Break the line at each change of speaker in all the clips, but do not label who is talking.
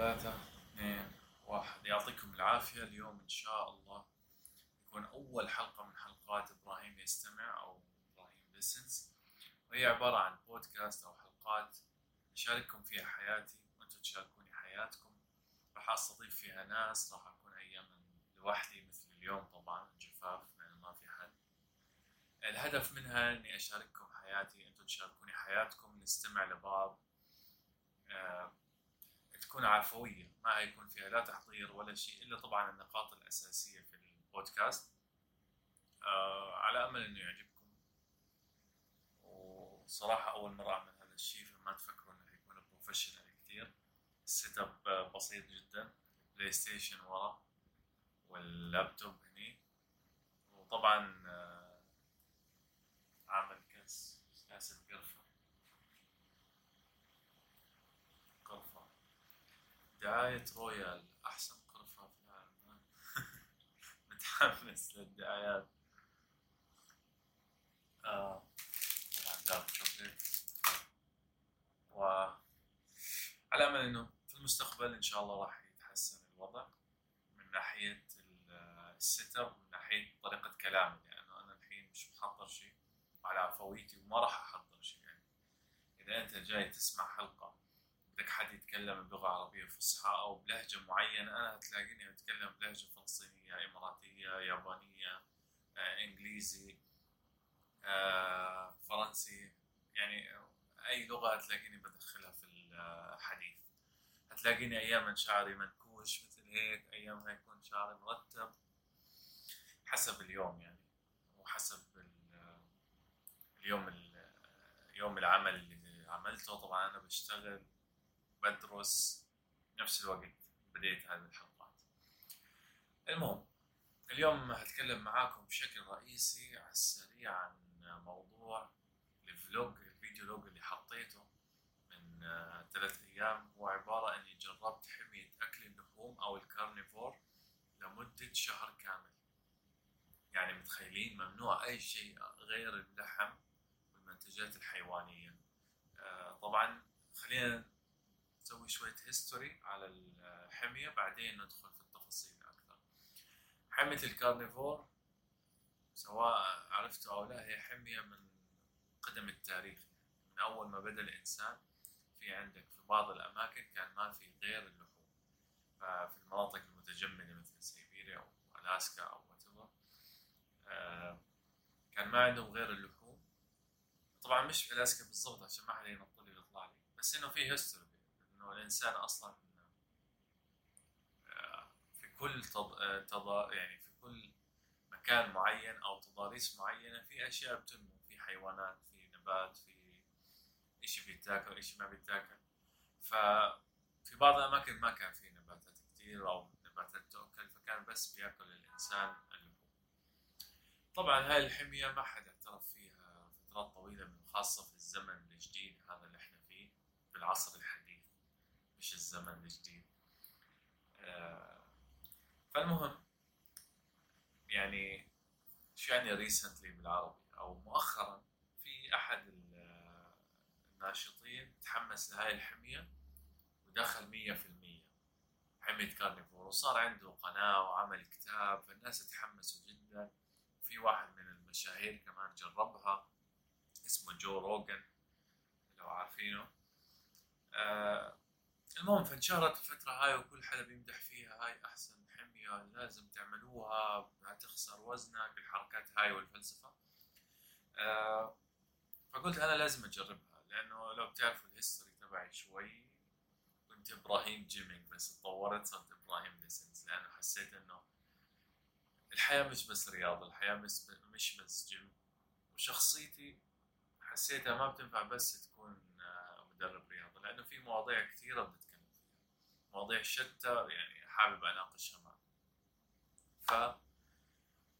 ثلاثة اثنين واحد. يعطيكم العافية. اليوم إن شاء الله يكون أول حلقة من حلقات إبراهيم يستمع أو إبراهيم ليسنس وهي عبارة عن بودكاست أو حلقات أشارككم فيها حياتي وأنتم تشاركوني حياتكم. راح أستضيف فيها ناس راح أكون أياما لوحدي مثل اليوم طبعا جفاف لأنه ما في حد. الهدف منها إني أشارككم حياتي أنتم تشاركوني حياتكم نستمع لبعض. آه، تكون عفوية ما هيكون فيها لا تحضير ولا شيء إلا طبعا النقاط الأساسية في البودكاست. آه على أمل إنه يعجبكم. وصراحة أول مرة أعمل هذا الشيء فما تفكروا إنه حيكون professional كثير. ال setup بسيط جدا. بلاي ستيشن ورا واللابتوب هني. وطبعا آه دعاية رويال أحسن قرفة في العالم. متحمس للدعايات. آه و على أمل إنه في المستقبل إن شاء الله راح يتحسن الوضع من ناحية ال- ال setup ومن ناحية طريقة كلامي لأنه أنا الحين مش محضر شيء وعلى عفويتي وما راح أحضر شيء يعني. إذا أنت جاي تسمع حلقة بدك حد يتكلم بلغة عربية فصحى أو بلهجة معينة أنا هتلاقيني أتكلم بلهجة فلسطينية إماراتية يابانية آه، إنجليزي آه، فرنسي يعني أي لغة هتلاقيني بدخلها في الحديث. هتلاقيني أياما شعري منكوش مثل هيك أيام يكون شعري مرتب حسب اليوم يعني وحسب ال- اليوم ال- يوم العمل اللي عملته. طبعا أنا بشتغل بدرس نفس الوقت بديت هذه الحلقات. المهم اليوم هتكلم معاكم بشكل رئيسي على السريع عن موضوع ال vlog ال video log اللي حطيته من آه، ثلاث أيام. هو عبارة إني جربت حمية أكل اللحوم أو ال carnivore لمدة شهر كامل. يعني متخيلين؟ ممنوع أي شيء غير اللحم والمنتجات الحيوانية. آه، طبعا خلينا نسوي شوية history على الحمية بعدين ندخل في التفاصيل أكثر. حمية ال carnivore سواء عرفتوا أو لا هي حمية من قدم التاريخ من أول ما بدأ الإنسان في عندك في بعض الأماكن كان ما في غير اللحوم. ففي المناطق المتجمدة مثل سيبيريا أو ألاسكا أو whatever آه، كان ما عندهم غير اللحوم. طبعا مش في ألاسكا بالضبط عشان ما حدا ينط لي ويطلع لي بس إنه في هيستوري إنه الإنسان أصلا آه، في كل تض... آه، تض... يعني في كل مكان معين أو تضاريس معينة في أشياء بتنمو في حيوانات في نبات في إشي بيتاكل إشي ما بيتاكل. ففي بعض الأماكن ما كان في نباتات كتير أو نباتات تؤكل فكان بس بيأكل الإنسان اللحوم. طبعا هاي الحمية ما حد اعترف فيها فترات طويلة من خاصة في الزمن الجديد هذا اللي إحنا فيه في العصر الحديث. مش الزمن الجديد آه، فالمهم يعني شو يعني ريسنتلي بالعربي؟ أو مؤخرا في أحد ال- الناشطين تحمس لهاي الحمية ودخل مية في المية. حمية carnivore. وصار عنده قناة وعمل كتاب فالناس تحمسوا جدا. في واحد من المشاهير كمان جربها اسمه جو روجن لو عارفينه. آه المهم فانشهرت الفترة هاي وكل حدا بيمدح فيها هاي أحسن حمية لازم تعملوها هتخسر وزنك الحركات هاي والفلسفة. آه فقلت أنا لازم أجربها لأنه لو بتعرفوا ال history تبعي شوي كنت إبراهيم gaming بس تطورت صرت إبراهيم lessons لأنه حسيت إنه الحياة مش بس رياضة الحياة مش بس جيم وشخصيتي حسيتها ما بتنفع بس تكون مدرب رياضة لأنه في مواضيع كثيرة بنتكلم فيها مواضيع شتى يعني حابب أناقشها معك.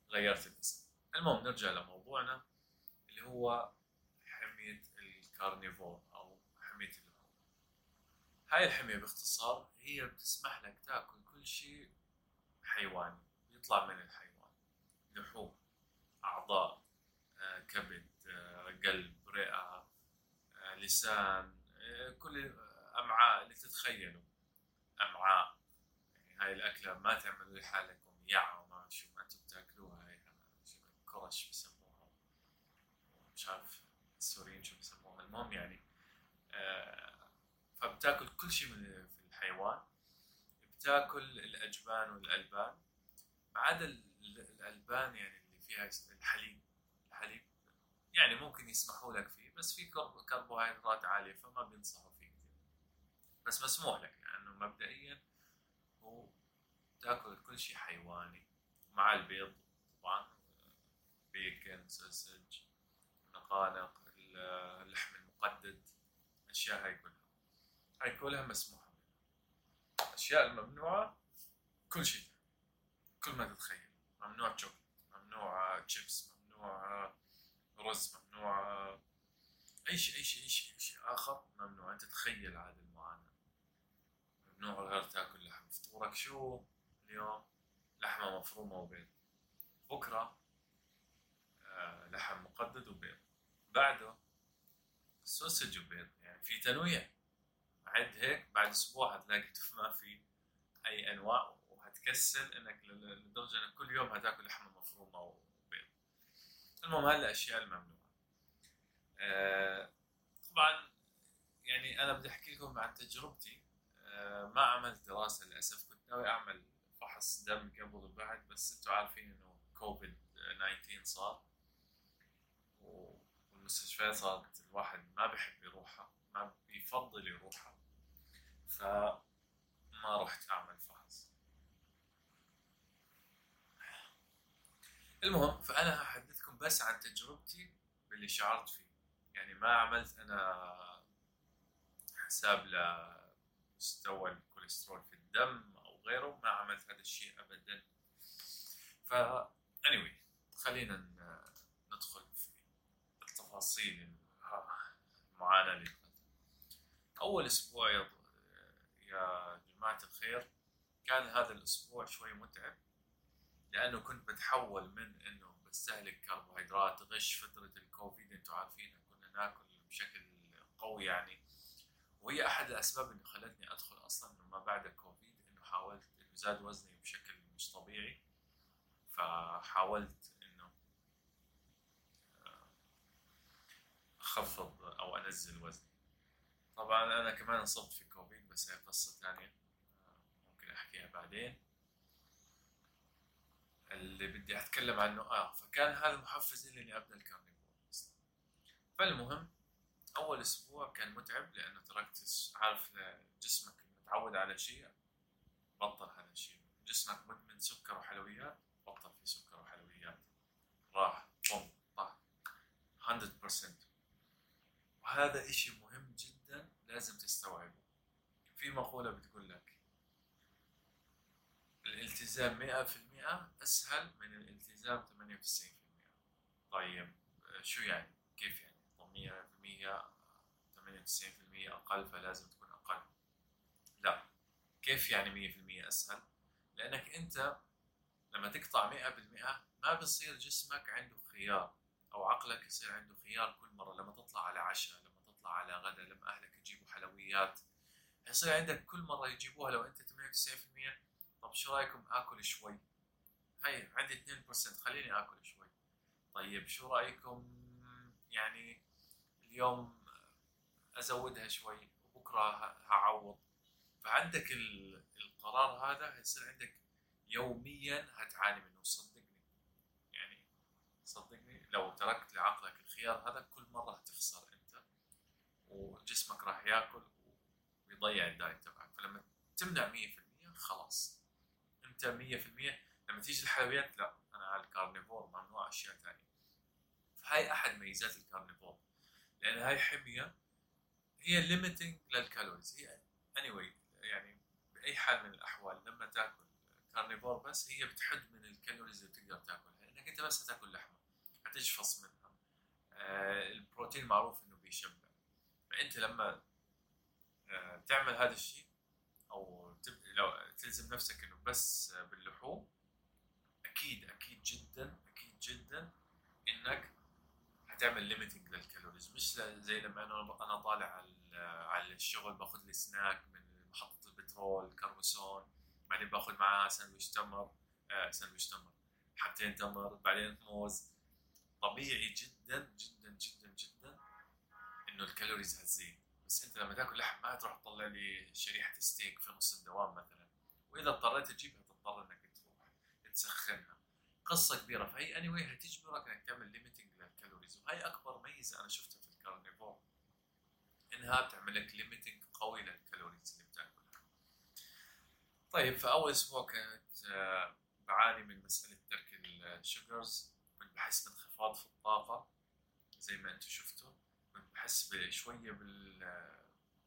فغيرت الاسم. المهم نرجع لموضوعنا اللي هو حمية الكارنيفور أو حمية اللحوم هاي الحمية باختصار هي بتسمح لك تأكل كل شيء حيواني يطلع من الحيوان. لحوم أعضاء آه، كبد آه، قلب رئة آه، لسان كل أمعاء اللي تتخيلوا. أمعاء. يعني هاي الأكلة ما تعملوا لحالكم يعة وما شو ما أنتم بتاكلوها. هاي كرش بسموها. مش عارف السوريين شو بسموها. المهم يعني آه فبتاكل كل شيء من في الحيوان. بتاكل الأجبان والألبان. ما عدا الألبان يعني اللي فيها الحليب. الحليب يعني ممكن يسمحوا لك فيه بس في كربوهيدرات عالية فما بينصحوا فيه كثير بس مسموح لك لأنه يعني مبدئيا هو تأكل كل شيء حيواني مع البيض طبعا bacon sausage نقانق اللحم المقدد الاشياء هاي كلها. هاي كلها مسموحة الاشياء الممنوعه كل شيء. كل ما تتخيل. ممنوع شوكليت ممنوع شيبس ممنوع رز ممنوع. أي شيء أي شيء أي شيء, شيء. آخر ممنوع. أنت تخيل هذه المعاناة. ممنوع غير تاكل لحم. فطورك شو؟ اليوم لحمة مفرومة وبيض. بكرة آه لحم مقدد وبيض. بعده سوسج وبيض. يعني في تنويع. عد هيك بعد أسبوع هتلاقي ما في أي أنواع وهتكسل إنك لدرجة إنك كل يوم هتاكل لحمة مفرومة المهم هاي الأشياء الممنوعة. آه طبعا يعني أنا بدي أحكي لكم عن تجربتي. آه ما عملت دراسة للأسف. كنت ناوي أعمل فحص دم قبل وبعد بس أنتم عارفين إنه كوفيد 19 صار. والمستشفيات صارت الواحد ما بحب يروحها ما بيفضل يروحها. فما رحت أعمل فحص. المهم فأنا هحدثكم بس عن تجربتي باللي شعرت فيه. يعني ما عملت أنا حساب لمستوى الكوليسترول في الدم أو غيره ما عملت هذا الشيء ابدا. ف anyway خلينا ندخل في التفاصيل المعاناة اللي أول أسبوع يا يا جماعة الخير كان هذا الأسبوع شوي متعب لأنه كنت بتحول من إنه بستهلك كربوهيدرات غش فترة الكوفيد أنتم عارفين كنا ناكل بشكل قوي يعني. وهي أحد الأسباب اللي خلتني أدخل أصلا ما بعد الكوفيد إنه حاولت إنه زاد وزني بشكل مش طبيعي. فحاولت إنه أخفض أو أنزل وزني. طبعا أنا كمان انصبت في كوفيد بس هي قصة ثانية ممكن أحكيها بعدين. اللي بدي أتكلم عنه. آه فكان هذا محفز لي اني ابدا الكارنيفور فالمهم أول أسبوع كان متعب لأنه تركت عارف جسمك متعود على شيء بطل هذا الشيء. جسمك مدمن سكر وحلويات بطل في سكر وحلويات. راح بوم طاح. 100% وهذا إشي مهم جدا لازم تستوعبه. في مقولة بتقول لك الالتزام 100% أسهل من الالتزام 98% طيب شو يعني؟ كيف يعني؟ طب 100% 98% أقل فلازم تكون أقل لا كيف يعني 100% أسهل؟ لأنك أنت لما تقطع 100% ما بصير جسمك عنده خيار أو عقلك يصير عنده خيار كل مرة لما تطلع على عشاء لما تطلع على غدا لما أهلك يجيبوا حلويات يصير عندك كل مرة يجيبوها لو أنت 98% طب شو رأيكم آكل شوي؟ هاي عندي 2% خليني آكل شوي. طيب شو رأيكم يعني اليوم أزودها شوي وبكرة هعوض؟ فعندك القرار هذا هيصير عندك يوميا هتعاني منه. صدقني. يعني صدقني لو تركت لعقلك الخيار هذا كل مرة هتخسر أنت وجسمك راح ياكل ويضيع ال diet تبعك. فلما تمنع 100% خلاص. انت 100% لما تيجي الحلويات لا أنا على ال carnivore ممنوع أشياء ثانية. فهاي أحد ميزات ال carnivore لأن هاي حمية هي limiting لل calories هي anyway يعني بأي حال من الأحوال لما تأكل carnivore بس هي بتحد من ال calories اللي بتقدر تأكلها. لأنك أنت بس هتاكل لحمة هتجفص منها. آه البروتين معروف إنه بيشبع. فأنت لما آه تعمل هذا الشيء أو لو تلزم نفسك إنه بس باللحوم أكيد أكيد جدا أكيد جدا إنك هتعمل limiting لل calories. مش زي لما أنا أنا طالع على الشغل باخذ لي سناك من محطة البترول carb بعدين باخذ معاه ساندويش تمر آه ساندويش تمر حبتين تمر بعدين موز. طبيعي جدا جدا جدا جدا إنه ال calories هتزيد. بس انت لما تاكل لحم ما تروح تطلع لي شريحة ستيك في نص الدوام مثلا. وإذا اضطريت تجيبها تضطر إنك تروح تسخنها. قصة كبيرة. فهي anyway هتجبرك إنك تعمل limiting لل calories وهي أكبر ميزة أنا شفتها في ال carnivore إنها بتعمل لك limiting قوي لل calories اللي بتاكلها. طيب فاول أسبوع كانت آه، بعاني من مسألة ترك ال sugars بحس بانخفاض في الطاقة زي ما أنتم شفتوا. بحس بشوية بال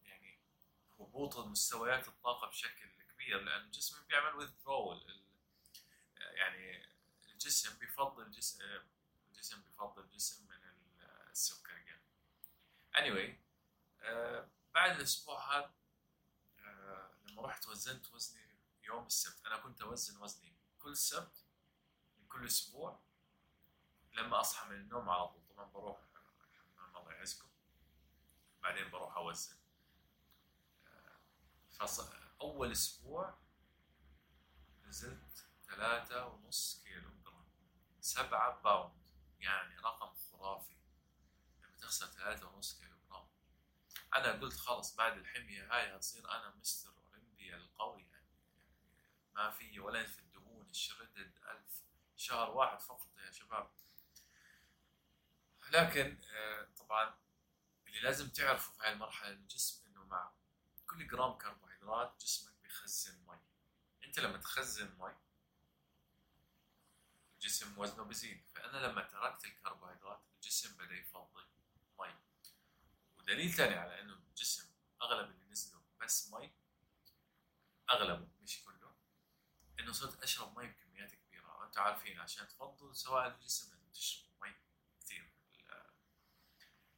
يعني هبوط مستويات الطاقة بشكل كبير لأن جسمي بيعمل withdrawal يعني الجسم بيفضل جسم الجسم بيفضل جسم من السكر يعني. Anyway آه بعد الأسبوع هذا آه لما رحت وزنت وزني يوم السبت أنا كنت أوزن وزني كل سبت من كل أسبوع لما أصحى من النوم على طول طبعا بروح يعزكم بعدين بروح أوزن. آه أول أسبوع نزلت ثلاثة ونص كيلو جرام. سبعة pound. يعني رقم خرافي. لما تخسر ثلاثة ونص كيلو جرام. أنا قلت خلص بعد الحمية هاي هتصير أنا مستر أولمبيا القوي. يعني ما في ولا في الدهون. الـ shredded ألف. شهر واحد فقط يا شباب. لكن طبعا اللي لازم تعرفه في هاي المرحلة الجسم إنه مع كل جرام كربوهيدرات جسمك بيخزن مي. أنت لما تخزن مي الجسم وزنه بيزيد. فأنا لما تركت الكربوهيدرات الجسم بدأ يفضل مي. ودليل ثاني على إنه الجسم أغلب اللي نزلوا بس مي أغلبه مش كله إنه صرت أشرب مي بكميات كبيرة. وأنتم عارفين عشان تفضل سواء الجسم انه تشرب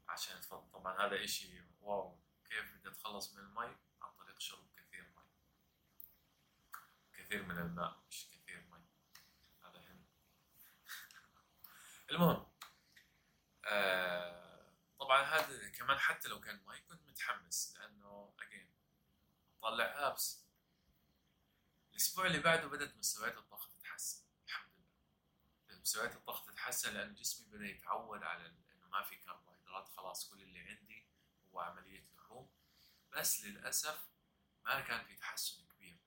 عشان طبعا هذا إشي wow كيف بدي أتخلص من المي؟ عن طريق شرب كثير مي. كثير من الماء مش كثير مي. هذا هم المهم آه طبعا هذا كمان حتى لو كان ماي كنت متحمس لأنه again طلع abs الأسبوع اللي بعده بدأت مستويات الطاقة تتحسن الحمد لله. مستويات الطاقة تتحسن لأن جسمي بدأ يتعود على إنه ما في كربوهيدرات. خلاص كل اللي عندي هو عملية لحوم بس للأسف ما كان في تحسن كبير.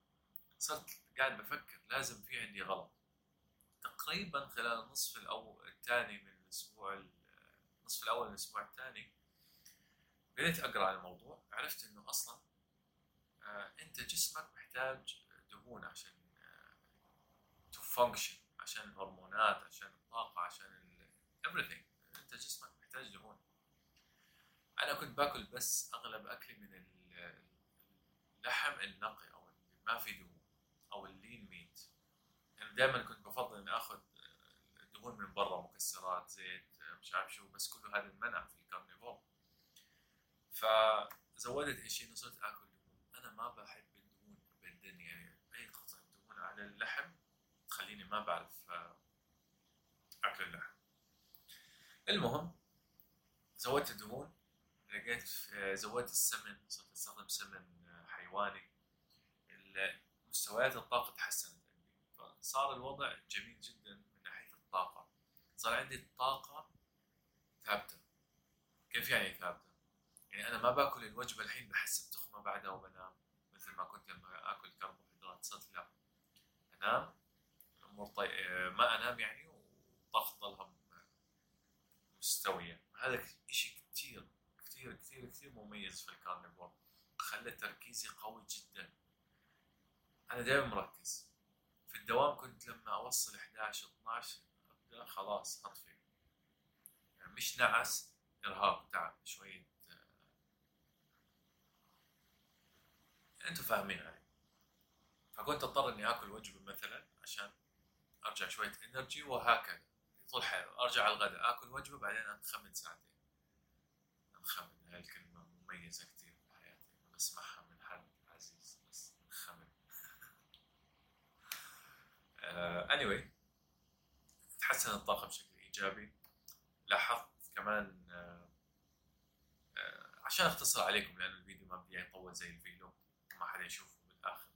صرت قاعد بفكر لازم في عندي غلط. تقريبا خلال النصف الأول الثاني من الأسبوع النصف الأول من الأسبوع الثاني بديت أقرأ عن الموضوع. عرفت إنه أصلا آه أنت جسمك محتاج دهون عشان to آه function عشان الهرمونات عشان الطاقة عشان everything. أنت جسمك محتاج دهون. أنا كنت باكل بس أغلب أكلي من اللحم النقي أو اللي ما في دهون أو اللين ميت يعني دائما كنت بفضل إني آخذ دهون من برا مكسرات زيت مش عارف شو بس كله هذا المنع في الكارنيفور فزودت شيء إنه صرت آكل دهون. أنا ما بحب الدهون ابدا يعني أي قطعة دهون على اللحم تخليني ما بعرف أكل اللحم. المهم زودت الدهون. لقيت زودت السمن صرت أستخدم سمن حيواني. مستويات الطاقة تحسنت فصار الوضع جميل جدا من ناحية الطاقة. صار عندي الطاقه ثابتة. كيف يعني ثابتة؟ يعني أنا ما باكل الوجبة الحين بحس بتخمة بعدها وبنام مثل ما كنت لما آكل كربوهيدرات. صرت لا أنام الأمور طي... ما أنام يعني والطاقه تضلها مستوية. هذا شيء كثير كثير كثير مميز في الكارنيفور خلى تركيزي قوي جدا. أنا دائما مركز. في الدوام كنت لما أوصل 11 12 أبدأ خلاص أطفي. يعني مش نعس إرهاق تعب شوية أنتوا فاهمين علي. فكنت أضطر إني آكل وجبة مثلا عشان أرجع شوية إنرجي وهكذا. طول حياتي أرجع على الغداء آكل وجبة بعدين انخمن ساعتين. انخمن هاي الكلمة مميزة كثير في حياتي بسمعها من حد عزيز بس انخمن uh, anyway تحسن الطاقة بشكل إيجابي. لاحظت كمان uh, uh, عشان أختصر عليكم لأن الفيديو ما بدي يطول زي الفيلو ما حدا يشوفه بالآخر.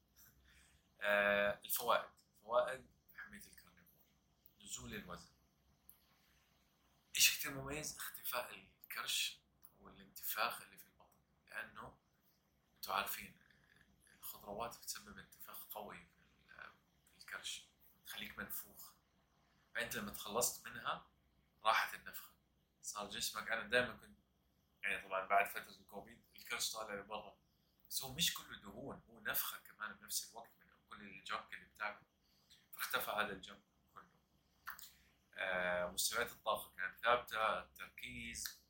آه الفوائد. فوائد حمية الكارنيفور نزول الوزن. إيش كثير مميز؟ اختفاء الكرش. والانتفاخ اللي في البطن لأنه أنتم عارفين الخضروات بتسبب انتفاخ قوي في الكرش تخليك منفوخ. فأنت لما تخلصت منها راحت النفخة. صار جسمك أنا دائما كنت يعني طبعا بعد فترة الكوفيد الكرش طالع لبرا. بس هو مش كله دهون هو نفخة كمان بنفس الوقت من كل الجنك اللي بتاكله. فاختفى هذا الجنك كله. آه مستويات الطاقة كانت ثابتة التركيز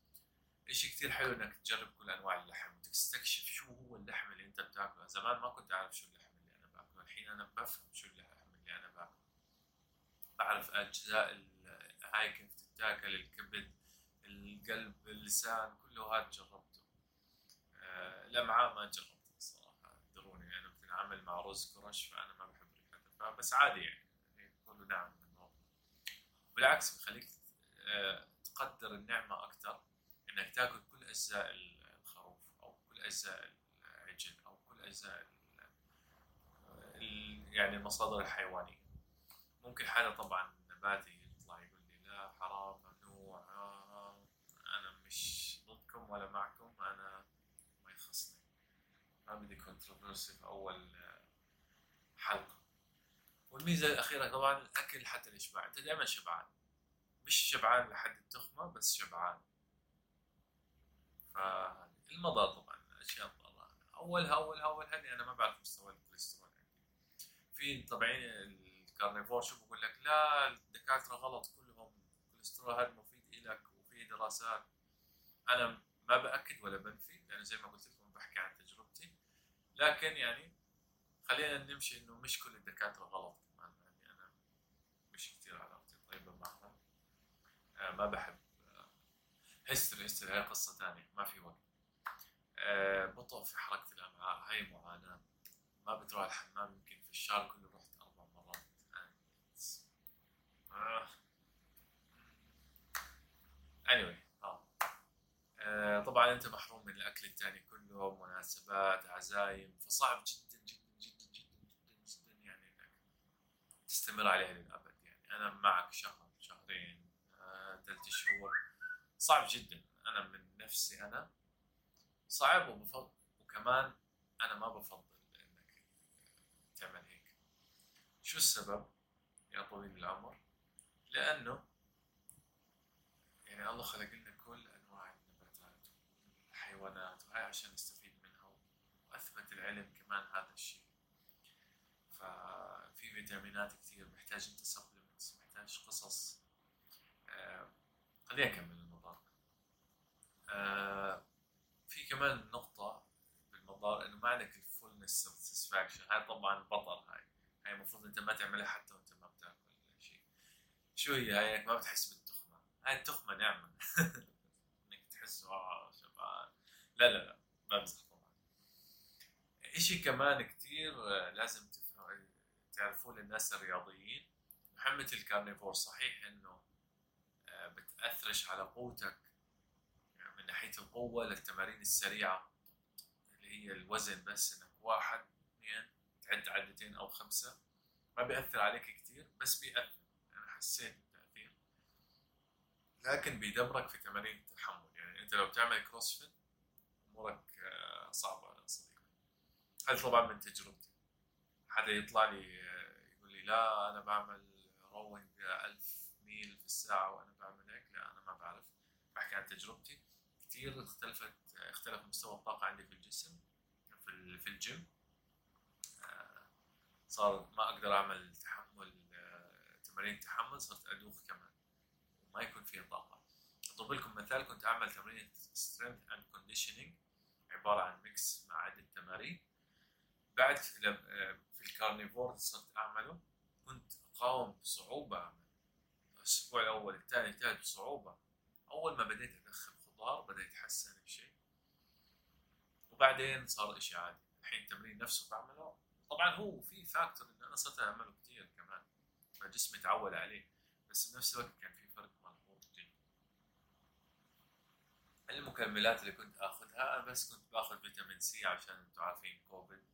شيء كثير حلو إنك تجرب كل أنواع اللحم وتستكشف شو هو اللحم اللي أنت بتاكله. زمان ما كنت أعرف شو اللحم اللي أنا باكله. الحين أنا بفهم شو اللحم اللي أنا باكله. بعرف أجزاء هاي كيف تتاكل الكبد القلب اللسان كله هذا جربته. آه الامعاء ما جربته الصراحة. دروني أنا بتعامل مع رز كرش فأنا ما بحب ريحته بس عادي يعني. كله نعم من ربنا بالعكس بخليك آه تقدر النعمة أكثر انك تاكل كل أجزاء الخروف أو كل أجزاء العجل أو كل أجزاء يعني المصادر الحيوانية. ممكن حدا طبعا نباتي يطلع يقول لي لا حرام ممنوع آه أنا مش ضدكم ولا معكم أنا ما يخصني. ما بدي كونتروفيرسي في أول حلقة. والميزة الأخيرة طبعا الأكل حتى الإشباع. أنت دائما شبعان. مش شبعان لحد التخمة بس شبعان. فالمضى طبعا اشياء مضره أولها أولها أولها أنا ما بعرف مستوى الكوليسترول. عندي في طبعين الـ carnivore شو بقول لك لا الدكاترة غلط كلهم الكوليسترول هذا مفيد لك وفي دراسات. أنا ما بأكد ولا بنفي لأنه زي ما قلت لكم بحكي عن تجربتي. لكن يعني خلينا نمشي إنه مش كل الدكاترة غلط كمان يعني أنا مش كثير علاقتي طيبه معهم آه ما بحب هيستري هيستري هاي قصة ثانية ما في وقت أه بطء في حركة الأمعاء هاي معاناة ما بتروح الحمام يمكن في الشهر كله رحت أربع مرات آه. anyway آه. آه. طبعا أنت محروم من الأكل الثاني كله مناسبات عزايم فصعب جدا جدا جدا جدا جدا جدا يعني إنك تستمر عليها للأبد يعني أنا معك شهر شهرين ثلاث شهور صعب جدا. أنا من نفسي أنا صعب وبفضل وكمان أنا ما بفضل إنك تعمل هيك. شو السبب يا طويل العمر لأنه يعني الله خلق لنا كل أنواع النباتات والحيوانات وهي عشان نستفيد منها وأثبت العلم كمان هذا الشيء. ففي فيتامينات كثير محتاج انت سبلمنتس محتاج قصص. آه خليني أكمل. آه في كمان نقطة بالمضار إنه ما عندك الـ fullness satisfaction هاي طبعا بطل هاي. هاي المفروض أنت ما تعملها حتى وأنت ما بتاكل شيء. شو هي هاي؟ ما بتحس بالتخمة. هاي التخمة نعمة. إنك تحس آه شبعان لا لا لا بمزح طبعا. إشي كمان كتير لازم تعرفوه للناس الرياضيين. حمية الـ carnivore صحيح إنه بتأثرش على قوتك ناحيه القوة للتمارين السريعة اللي هي الوزن بس إنك واحد اثنين تعد عدتين أو خمسة ما بيأثر عليك كثير بس بيأثر. أنا حسيت بالتأثير. لكن بيدمرك في تمارين التحمل. يعني أنت لو بتعمل CrossFit أمورك صعبة يا صديقي هذا طبعا من تجربتي. حدا يطلع لي يقول لي لا أنا بعمل rowing 1000 ميل في الساعة وأنا بعمل هيك. لا أنا ما بعرف. بحكي عن تجربتي. كثير اختلفت اختلف مستوى الطاقة عندي في الجسم في في الجيم. صار ما أقدر أعمل تحمل تمارين تحمل صرت أدوخ كمان. وما يكون فيها طاقة. أضرب لكم مثال كنت أعمل تمرين strength and conditioning عبارة عن mix مع عدة تمارين. بعد في الـ carnivore صرت أعمله. كنت أقاوم بصعوبة اعمل الأسبوع الأول الثاني الثالث بصعوبة. أول ما بديت ادخل خضار بدأ يتحسن الشيء وبعدين صار الشيء عادي. الحين التمرين نفسه بعمله. طبعا هو في factor إن أنا صرت أعمله كثير كمان. فجسمي تعود عليه. بس بنفس الوقت كان في فرق ملحوظ جدا. المكملات اللي كنت آخذها بس كنت باخذ فيتامين سي عشان أنتم عارفين كوفيد.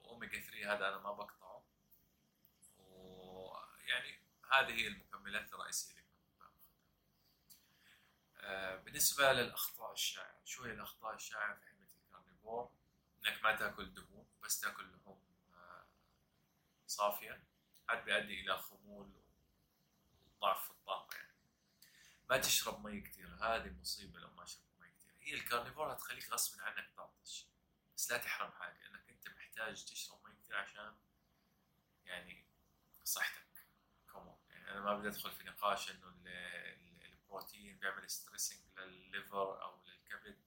وأوميجا 3 هذا أنا ما بقطعه. يعني هذه هي المكملات الرئيسية. آه، بالنسبة للأخطاء الشائعة، شو هي الأخطاء الشائعة في حميه الـ carnivore؟ إنك ما تأكل دهون بس تأكل لحوم آه، صافية هذا بيؤدي إلى خمول وضعف في الطاقة يعني. ما تشرب مي كثير هذه مصيبة لو ما شربت مي كثير هي الـ carnivore هتخليك غصب عنك تعطش بس لا تحرم حالك لانك أنت محتاج تشرب مي كثير عشان يعني صحتك كمان يعني أنا ما بدي أدخل في نقاش إنه ال- ال- البروتين بيعمل stressing لل liver أو للكبد.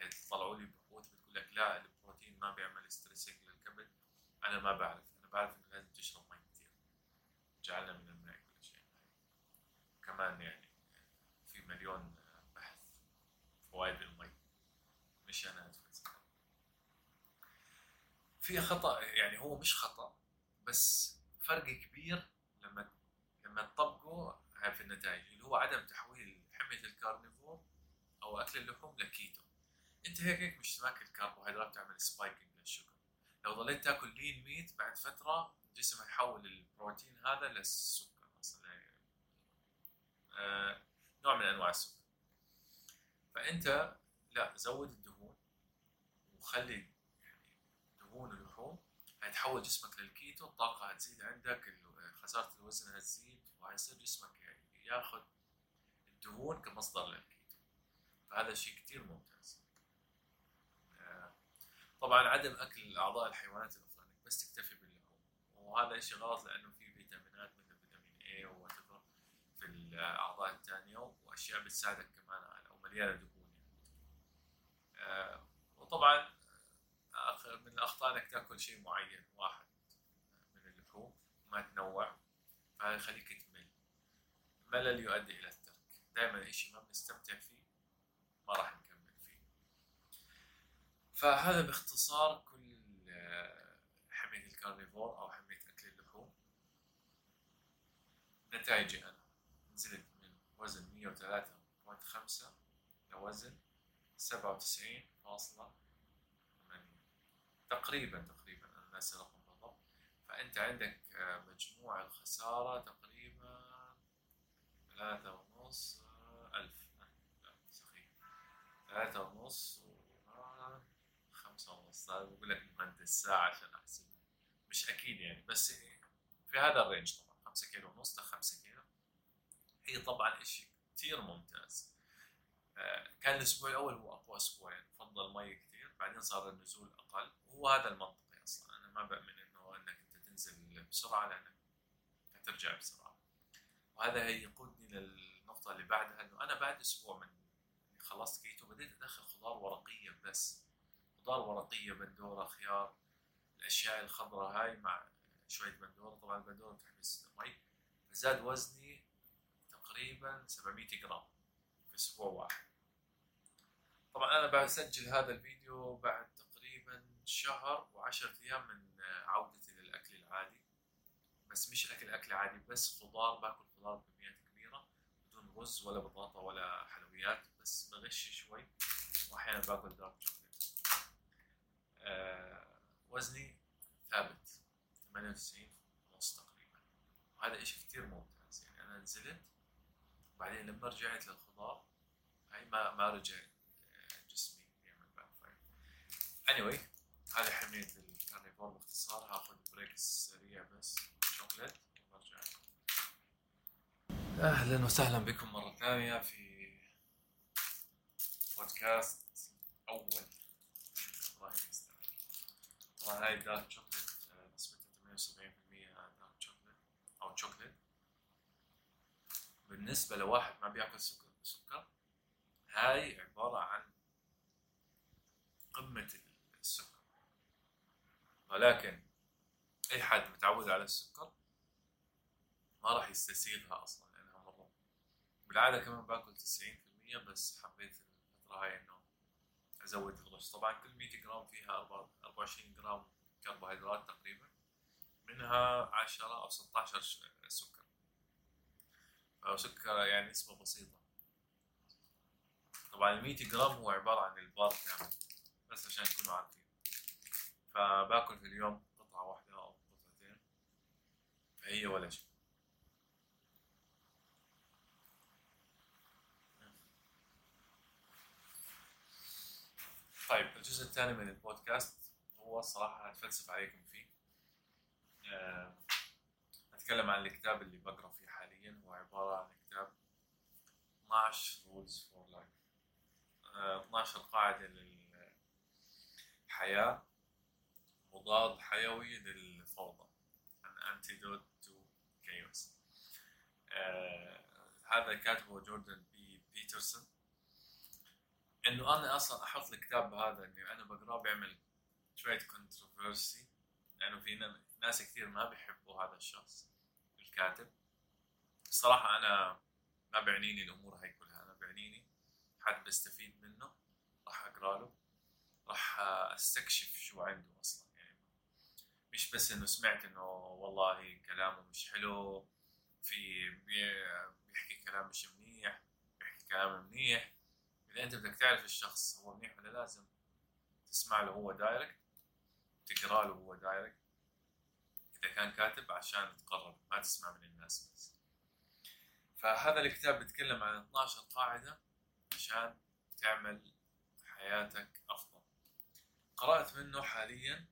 هيطلعوا لي بحوث بتقول لك لا البروتين ما بيعمل stressing للكبد. أنا ما بعرف أنا بعرف إنه لازم تشرب مي كثير جعلنا من الماء كل شيء. كمان يعني في مليون بحث فوائد المي. مش أنا ادفع في خطأ يعني هو مش خطأ بس فرق كبير لما لما تطبقه في النتائج اللي هو عدم تحويل حمية الـ carnivore أو أكل اللحوم لكيتو أنت هيك هيك مش ماكل كربوهيدرات تعمل spiking لل sugar لو ضليت تاكل lean meat بعد فترة جسمك يحول البروتين هذا للسكر أصلا آه نوع من أنواع السكر. فأنت لا زود الدهون وخلي هيتحول جسمك للكيتو الطاقة هتزيد عندك خسارة الوزن هتزيد وهيصير جسمك يعني ياخذ الدهون كمصدر للكيتو. فهذا شيء كتير ممتاز. آه، طبعا عدم أكل أعضاء الحيوانات الأخرى إنك بس تكتفي باللحوم. وهذا شيء غلط لأنه في فيتامينات مثل فيتامين اي وتفر في الأعضاء الثانية وأشياء بتساعدك كمان على ومليانه دهون يعني. آه، وطبعا من الأخطاء إنك تأكل شيء معين واحد من اللحوم وما تنوع. فهذا يخليك تمل. الملل يؤدي إلى الترك. دائما شيء ما بنستمتع فيه ما راح نكمل فيه. فهذا باختصار كل آه، حمية الكارنيفور أو حمية أكل اللحوم. نتائجي أنا. نزلت من وزن 103.5 لوزن 97.8 تقريبا تقريبا أنا ناسي الرقم بالضبط. فأنت عندك آه، مجموع الخسارة تقريبا ثلاثة ونص آه، ألف. صحيح. ثلاثة ونص خمسة ونص. بقول لك مهندس ساعة عشان أحسب. مش أكيد يعني بس في هذا الرينج طبعا. خمسة كيلو ونص لخمسة كيلو. هي طبعا إشي كتير ممتاز. آه، كان الأسبوع الأول هو أقوى أسبوع يعني. فضل مي كتير بعدين صار النزول أقل. وهو هذا المنطقي أصلا. أنا ما بأمن إنه إنك أنت تنزل بسرعة لأنك هترجع بسرعة. وهذا يقودني للنقطة اللي بعدها إنه أنا بعد أسبوع من خلصت كيتو بديت أدخل خضار ورقية بس. خضار ورقية بندورة خيار الأشياء الخضراء هاي مع شوية بندورة. طبعا البندورة بتحبس مي. فزاد وزني تقريبا 700 جرام في أسبوع واحد. طبعا أنا بسجل هذا الفيديو بعد تقريبا شهر وعشرة أيام من عودتي للأكل العادي. بس مش أكل أكل عادي بس خضار باكل خضار بكميات كبيرة بدون رز ولا بطاطا ولا حلويات بس بغش شوي وأحيانا باكل دارك شوكليت آه وزني ثابت 98 ونص تقريبا. وهذا إشي كتير ممتاز يعني أنا نزلت وبعدين لما رجعت للخضار هاي ما ما رجع آه، جسمي يعمل backfire anyway هذه حمية ال carnivore باختصار. هاخذ break سريع بس. شوكليت. وبرجع أهلا وسهلا بكم مرة ثانية في بودكاست أول. طبعا هاي ال dark chocolate آه، نسبتها 78% dark chocolate أو شوكليت بالنسبة لواحد ما بيأكل سكر سكر. هاي عبارة عن السكر ولكن أي حد متعود على السكر ما راح يستسيغها أصلا لأنها مرة. بالعادة كمان باكل 90% بس حبيت الفترة هاي إنه أزود الغش طبعا كل 100 جرام فيها 24 جرام كربوهيدرات تقريبا منها 10 أو 16 ش- سكر. أو سكر يعني نسبة بسيطة. طبعا ال 100 جرام هو عبارة عن البار كامل بس عشان تكونوا عارفين. فباكل في اليوم قطعة واحدة أو قطعتين. فهي ولا شيء. طيب الجزء الثاني من البودكاست هو الصراحة هتفلسف عليكم فيه. آه، أتكلم عن الكتاب اللي بقرأ فيه حاليا. هو عبارة عن كتاب 12 rules for life. آه، 12 قاعدة للحياة. مضاد حيوي للفوضى. An antidote to chaos. آه، هذا كاتبه جوردن بي بيترسون. إنه أنا أصلا أحط الكتاب هذا إني أنا بقراه بيعمل شوية كونتروفرسي لأنه في ناس كثير ما بيحبوا هذا الشخص الكاتب. الصراحه أنا ما بيعنيني الأمور هاي كلها. أنا بيعنيني حد بستفيد منه راح أقرأ له. راح أستكشف شو عنده أصلا. مش بس إنه سمعت إنه والله كلامه مش حلو في بيحكي كلام مش منيح بيحكي كلام منيح. إذا أنت بدك تعرف الشخص هو منيح ولا لازم تسمع له هو direct تقرأ له هو direct إذا كان كاتب عشان تقرب ما تسمع من الناس بس. فهذا الكتاب بيتكلم عن 12 قاعدة عشان تعمل حياتك أفضل. قرأت منه حاليا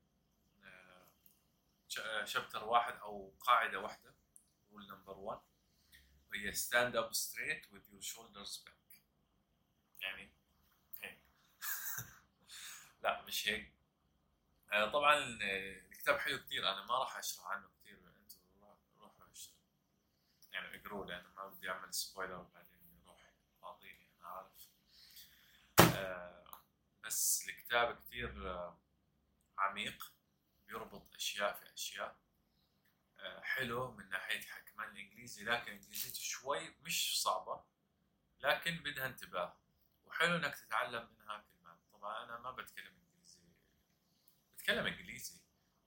chapter واحد أو قاعدة واحدة rule number 1 وهي stand up straight with your shoulders back. يعني هيك. لا مش هيك. طبعا الكتاب حلو كثير أنا ما راح أشرح عنه كثير أنتم روحوا يعني اقروا لأنه ما بدي أعمل spoiler وبعدين يروح فاضيني أنا عارف. بس الكتاب كثير عميق. بيربط أشياء في أشياء. حلو من ناحية كمان الإنجليزي لكن انجليزيته شوي مش صعبة لكن بدها انتباه. وحلو إنك تتعلم منها كلمات طبعا أنا ما بتكلم إنجليزي بتكلم إنجليزي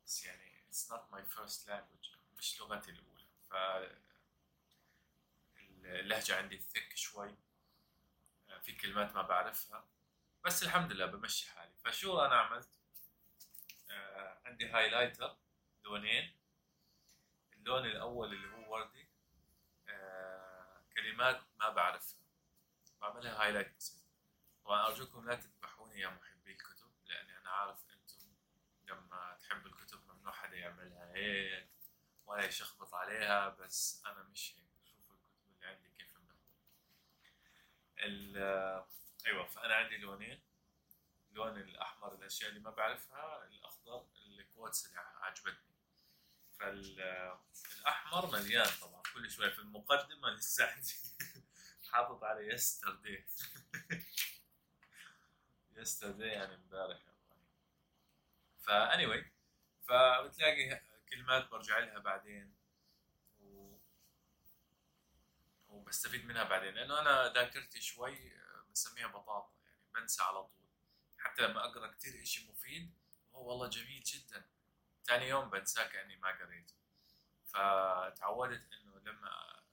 بس يعني it's not my first language مش لغتي الأولى. ف اللهجة عندي ثك شوي في كلمات ما بعرفها بس الحمد لله بمشي حالي. فشو أنا عملت؟ آه عندي highlighter لونين. اللون الأول اللي هو وردي آه كلمات ما بعرفها. بعملها highlight بس. طبعا أرجوكم لا تذبحوني يا محبي الكتب لأني أنا عارف أنتم لما تحبوا الكتب ممنوع حدا يعملها هيك ولا يشخبط عليها بس أنا مش هيك. شوفوا الكتب اللي عندي كيف ال أيوه فأنا عندي لونين. اللون الأحمر الأشياء اللي ما بعرفها الأخضر ال quotes اللي عجبتني. فالاحمر مليان طبعا كل شوي في المقدمة لسه حاطط على yesterday yesterday يعني امبارح فا anyway فبتلاقي كلمات برجع لها بعدين. و... وبستفيد منها بعدين لأنه أنا ذاكرتي شوي بسميها بطاطا يعني بنسى على طول. حتى لما أقرأ كثير إشي مفيد هو والله جميل جدا. ثاني يوم بنساه كأني ما قريته. فتعودت إنه لما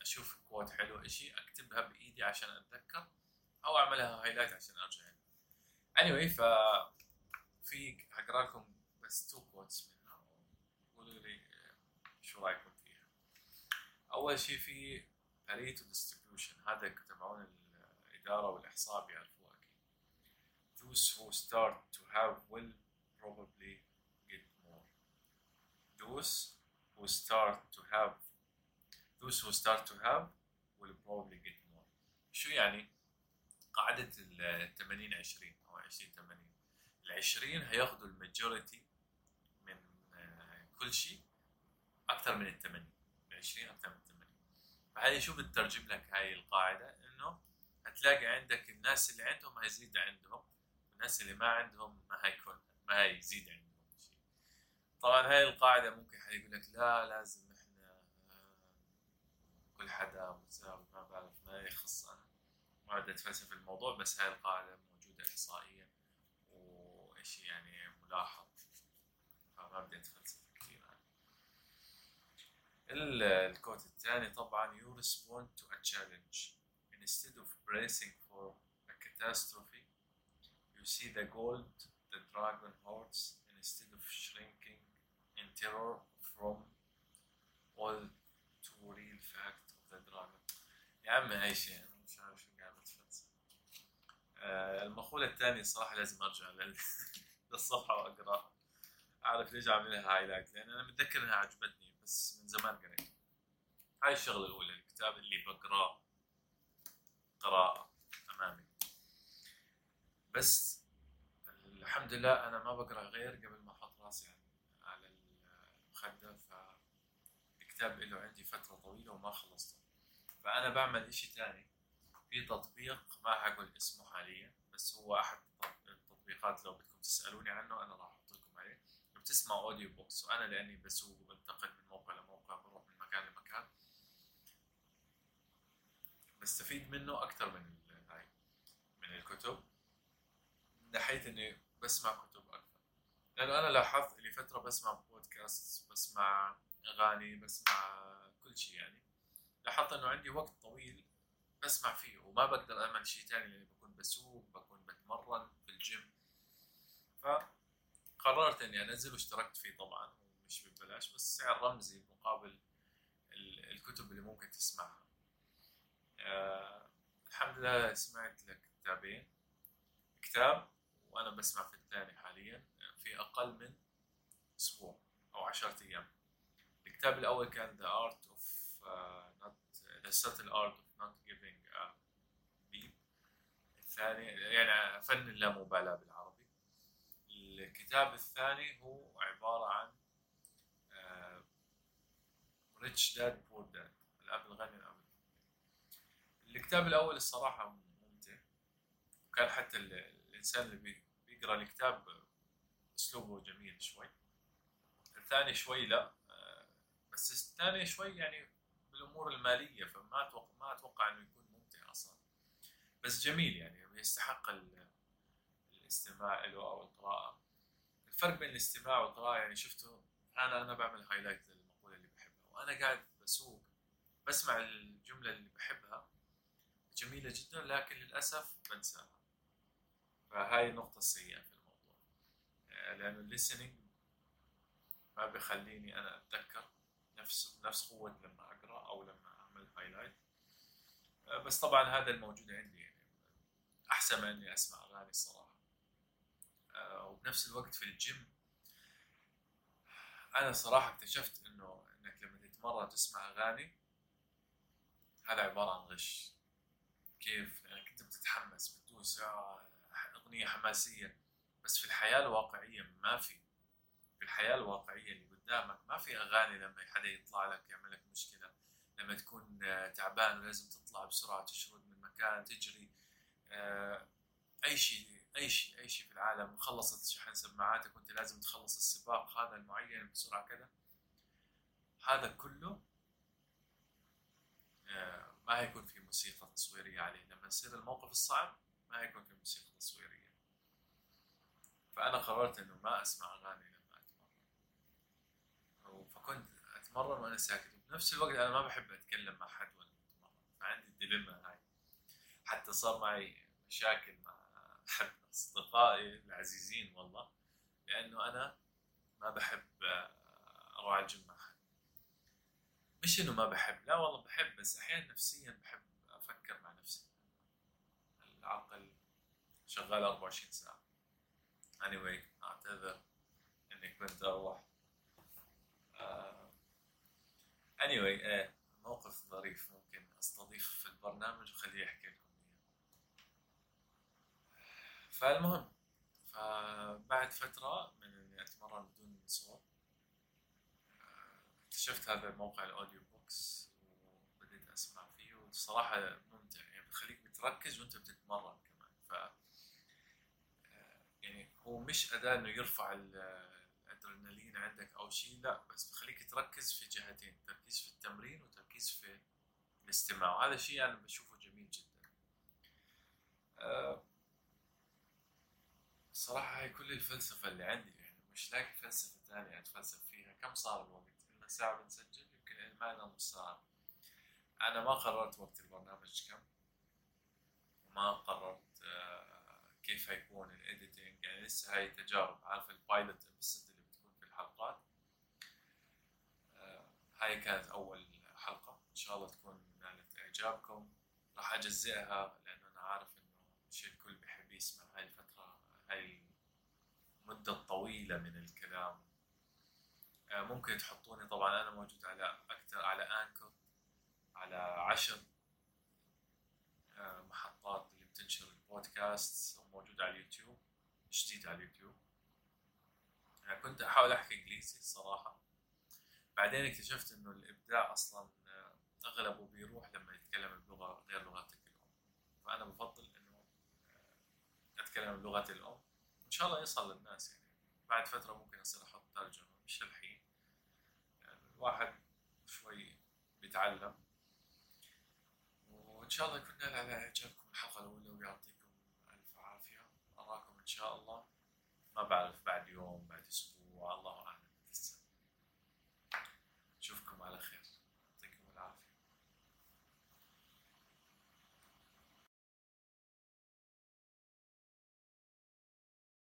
أشوف quote حلو إشي أكتبها بإيدي عشان أتذكر أو أعملها highlight عشان أرجع يعني. anyway ف في هقرا لكم بس two quotes منها قولوا لي شو رأيكم فيها. أول شيء في Pareto distribution هذا تبعون الإدارة والإحصاء بيعرفوه. أكيد those who start to have will probably get more. Those who start to have those who start to have will probably get more. شو يعني؟ قاعدة ال 80 20 أو 20 80 ال 20 هياخذوا الماجوريتي من كل شيء أكثر من ال 80 ال 20 أكثر من ال 80 فهذه شو بتترجم لك هاي القاعدة؟ إنه هتلاقي عندك الناس اللي عندهم هيزيد عندهم الناس اللي ما عندهم ما هيكون ما هيزيد عندهم شيء. طبعا هاي القاعدة ممكن حد يقول لك لا لازم إحنا كل حدا متساوي ما بعرف ما يخص أنا. ما بدي أتفلسف الموضوع بس هاي القاعدة موجودة احصائيا وشيء يعني ملاحظ. فما بدي أتفلسف كثير عنه. الكوت الثاني طبعا you respond to a challenge. Instead of bracing for a catastrophe see the gold the dragon hoards instead of shrinking in terror from all too real fact of the dragon. يا عم هاي شيء أنا مش عارف شو قاعد بتفلسف آه، المقولة الثانية الصراحة لازم أرجع لل- للصفحة وأقرأها أعرف ليش عامل لها هايلايت لأن أنا متذكر إنها عجبتني بس من زمان قريت هاي الشغلة الأولى الكتاب اللي بقراه قراءة أمامي. بس الحمد لله أنا ما بقرأ غير قبل ما أحط راسي على- المخدة فالكتاب له عندي فترة طويلة وما خلصته. فأنا بعمل إشي تاني في تطبيق ما حقول اسمه حاليا بس هو أحد التطبيقات لو بدكم تسألوني عنه أنا راح أحط لكم عليه. بتسمع أوديو بوكس وأنا لأني بسوق وبنتقل من موقع لموقع بروح من مكان لمكان. بستفيد منه أكثر من من الكتب. ناحية إني بسمع كتب أكثر. لأنه أنا لاحظت لي فترة بسمع بودكاست بسمع أغاني بسمع كل شيء يعني. لاحظت إنه عندي وقت طويل بسمع فيه وما بقدر أعمل شيء تاني لأني بكون بسوق بكون بتمرن في الجيم فقررت إني أنزل واشتركت فيه طبعا مش ببلاش بس سعر رمزي مقابل ال- الكتب اللي ممكن تسمعها. آه الحمد لله سمعت لك كتابين. كتاب وأنا بسمع في الثاني حاليا في أقل من أسبوع أو عشرة أيام. الكتاب الأول كان The Art of uh, not The Subtle Art of Not Giving a الثاني يعني فن اللامبالاة بالعربي. الكتاب الثاني هو عبارة عن آه، Rich Dad Poor Dad. الأب الغني الفقير الكتاب الأول الصراحة ممتع. وكان حتى ال- الإنسان اللي بي- بيقرأ الكتاب أسلوبه جميل شوي. الثاني شوي لا آه، بس الثاني شوي يعني بالأمور المالية فما أتوقع ما أتوقع إنه يكون ممتع أصلا. بس جميل يعني يستحق ال- الاستماع له أو القراءة. الفرق بين الاستماع والقراءة يعني شفته أنا أنا بعمل highlight للمقولة اللي بحبها وأنا قاعد بسوق بسمع الجملة اللي بحبها جميلة جدا لكن للأسف بنساها. فهاي النقطة السيئة في الموضوع. آه، لأنه ال listening ما بيخليني أنا أتذكر نفس نفس قوة لما أقرأ أو لما أعمل highlight آه، بس طبعا هذا الموجود عندي يعني. أحسن من إني أسمع أغاني الصراحة آه، وبنفس الوقت في الجيم أنا صراحة اكتشفت إنه إنك لما تتمرن تسمع أغاني هذا عبارة عن غش. كيف؟ لأنك أنت بتتحمس بتدوس. آه، أغنية حماسية بس في الحياة الواقعية ما في. في الحياة الواقعية اللي قدامك ما في أغاني لما حدا يطلع لك يعمل لك مشكلة لما تكون آه، تعبان ولازم تطلع بسرعة تشرد من مكان تجري آه، أي شيء أي شيء أي شيء في العالم خلصت شحن سماعاتك وأنت لازم تخلص السباق هذا المعين بسرعة كذا. هذا كله آه، ما هيكون في موسيقى تصويرية عليه. لما يصير الموقف الصعب ما هيكون في موسيقى تصويرية. فأنا قررت إنه ما أسمع أغاني لما أتمرن. فكنت أتمرن وأنا ساكت. وبنفس الوقت أنا ما بحب أتكلم مع حد وأنا أتمرن. فعندي الديليما هاي. حتى صار معي مشاكل مع أحد أصدقائي العزيزين والله. لأنه أنا ما بحب أروح مع حد. مش إنه ما بحب. لا والله بحب. بس أحيانا نفسيا بحب العقل شغال 24 ساعة. Anyway أعتذر إني كنت أروح آه، anyway آه، موقف ظريف ممكن أستضيف في البرنامج وخليه يحكي لكم فالمهم فبعد فترة من إني أتمرن بدون صوت آه، اكتشفت هذا الموقع الأوديو بوكس وبديت أسمع فيه والصراحة بتركز وأنت بتتمرن كمان. ف آه، يعني هو مش أداة إنه يرفع ال- الأدرينالين عندك أو شيء لا بس بخليك تركز في جهتين تركيز في التمرين وتركيز في الاستماع. وهذا شيء أنا بشوفه جميل جدا. آه، الصراحة هاي كل الفلسفة اللي عندي يعني مش لاقي فلسفة ثانية أتفلسف فيها. كم صار الوقت؟ إلنا ساعة بنسجل يمكن ما لنا نص ساعة أنا ما قررت وقت البرنامج كم. وما قررت آه، كيف هيكون ال editing يعني لسه هاي تجارب. عارف ال pilot episode اللي بتكون في الحلقات؟ آه، هاي كانت أول حلقة. إن شاء الله تكون نالت إعجابكم. راح أجزئها لأنه أنا عارف إنه شيء الكل بيحب يسمع هاي الفترة هاي المدة الطويلة من الكلام. آه، ممكن تحطوني طبعا. أنا موجود على أكثر على أنكر على عشر آه، محطات اللي بتنشر البودكاست وموجود على اليوتيوب جديد على اليوتيوب. أنا كنت أحاول أحكي إنجليزي الصراحة بعدين اكتشفت إنه الإبداع أصلا آه، أغلبه بيروح لما يتكلم بلغة غير لغتك الأم فأنا بفضل إنه آه، أتكلم بلغتي الأم وإن شاء الله يصل للناس يعني. بعد فترة ممكن أصير أحط ترجمة مش الحين. يعني الواحد شوي بيتعلم. وإن شاء الله يكون نال على إعجابكم الحلقة الأولى ويعطيكم إن شاء الله. ما بعرف بعد يوم بعد أسبوع. الله